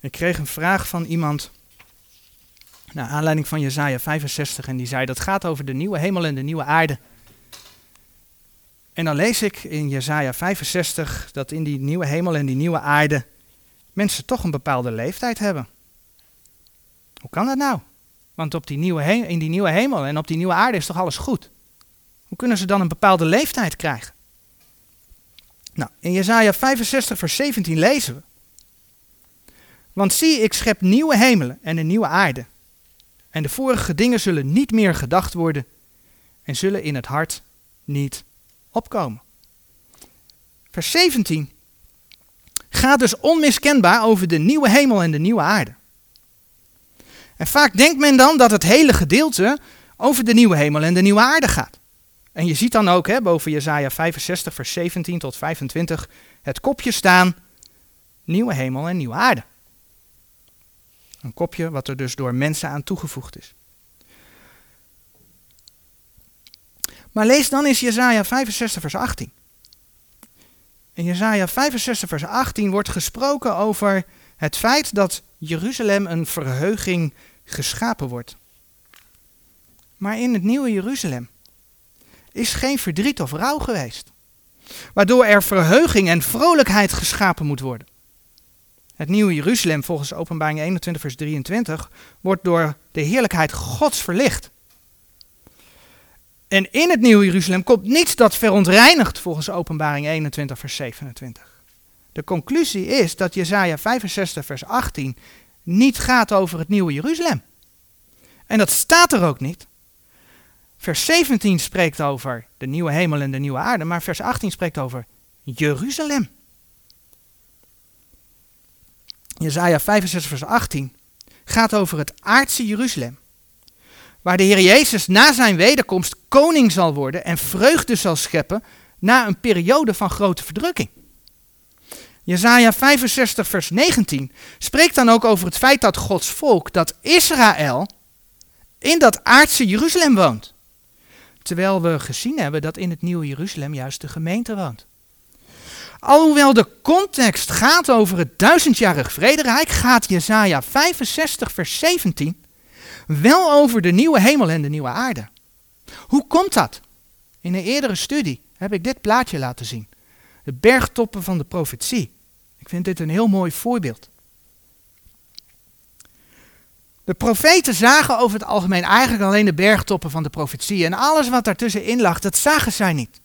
Ik kreeg een vraag van iemand naar aanleiding van Jesaja 65 en die zei dat gaat over de nieuwe hemel en de nieuwe aarde. En dan lees ik in Jesaja 65 dat in die nieuwe hemel en die nieuwe aarde mensen toch een bepaalde leeftijd hebben. Hoe kan dat nou? Want op die nieuwe in die nieuwe hemel en op die nieuwe aarde is toch alles goed? Hoe kunnen ze dan een bepaalde leeftijd krijgen? Nou, in Jesaja 65 vers 17 lezen we. Want zie, ik schep nieuwe hemelen en een nieuwe aarde. En de vorige dingen zullen niet meer gedacht worden en zullen in het hart niet opkomen. Vers 17 gaat dus onmiskenbaar over de nieuwe hemel en de nieuwe aarde. En vaak denkt men dan dat het hele gedeelte over de nieuwe hemel en de nieuwe aarde gaat. En je ziet dan ook hè, boven Jezaja 65, vers 17 tot 25 het kopje staan, nieuwe hemel en nieuwe aarde. Een kopje wat er dus door mensen aan toegevoegd is. Maar lees dan eens Jezaja 65, vers 18. In Jesaja 65 vers 18 wordt gesproken over het feit dat Jeruzalem een verheuging geschapen wordt. Maar in het nieuwe Jeruzalem is geen verdriet of rouw geweest. Waardoor er verheuging en vrolijkheid geschapen moet worden. Het nieuwe Jeruzalem, volgens Openbaring 21, vers 23, wordt door de heerlijkheid Gods verlicht. En in het nieuwe Jeruzalem komt niets dat verontreinigt volgens openbaring 21 vers 27. De conclusie is dat Jesaja 65 vers 18 niet gaat over het nieuwe Jeruzalem. En dat staat er ook niet. Vers 17 spreekt over de nieuwe hemel en de nieuwe aarde, maar vers 18 spreekt over Jeruzalem. Jesaja 65 vers 18 gaat over het aardse Jeruzalem waar de Heer Jezus na zijn wederkomst koning zal worden en vreugde zal scheppen na een periode van grote verdrukking. Jezaja 65 vers 19 spreekt dan ook over het feit dat Gods volk, dat Israël, in dat aardse Jeruzalem woont. Terwijl we gezien hebben dat in het nieuwe Jeruzalem juist de gemeente woont. Alhoewel de context gaat over het duizendjarig vrederijk, gaat Jezaja 65 vers 17 wel over de nieuwe hemel en de nieuwe aarde. Hoe komt dat? In een eerdere studie heb ik dit plaatje laten zien. De bergtoppen van de profetie. Ik vind dit een heel mooi voorbeeld. De profeten zagen over het algemeen eigenlijk alleen de bergtoppen van de profetie. En alles wat daartussenin lag, dat zagen zij niet.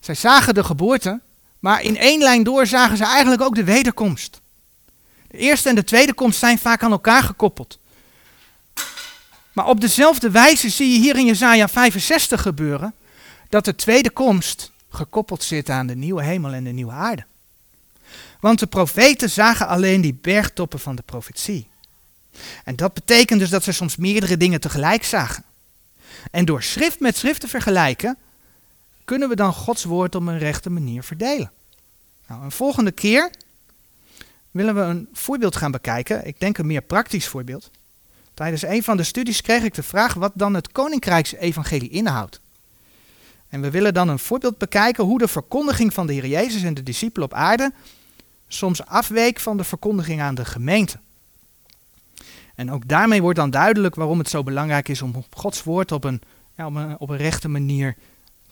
Zij zagen de geboorte, maar in één lijn door zagen ze eigenlijk ook de wederkomst. De eerste en de tweede komst zijn vaak aan elkaar gekoppeld. Maar op dezelfde wijze zie je hier in Jezaja 65 gebeuren dat de tweede komst gekoppeld zit aan de nieuwe hemel en de nieuwe aarde. Want de profeten zagen alleen die bergtoppen van de profetie. En dat betekent dus dat ze soms meerdere dingen tegelijk zagen. En door schrift met schrift te vergelijken, kunnen we dan Gods woord op een rechte manier verdelen. Nou, een volgende keer willen we een voorbeeld gaan bekijken. Ik denk een meer praktisch voorbeeld. Tijdens een van de studies kreeg ik de vraag wat dan het Koninkrijksevangelie inhoudt. En we willen dan een voorbeeld bekijken hoe de verkondiging van de Heer Jezus en de discipelen op aarde soms afweek van de verkondiging aan de gemeente. En ook daarmee wordt dan duidelijk waarom het zo belangrijk is om Gods woord op een, ja, op een, op een rechte manier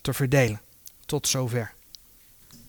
te verdelen. Tot zover.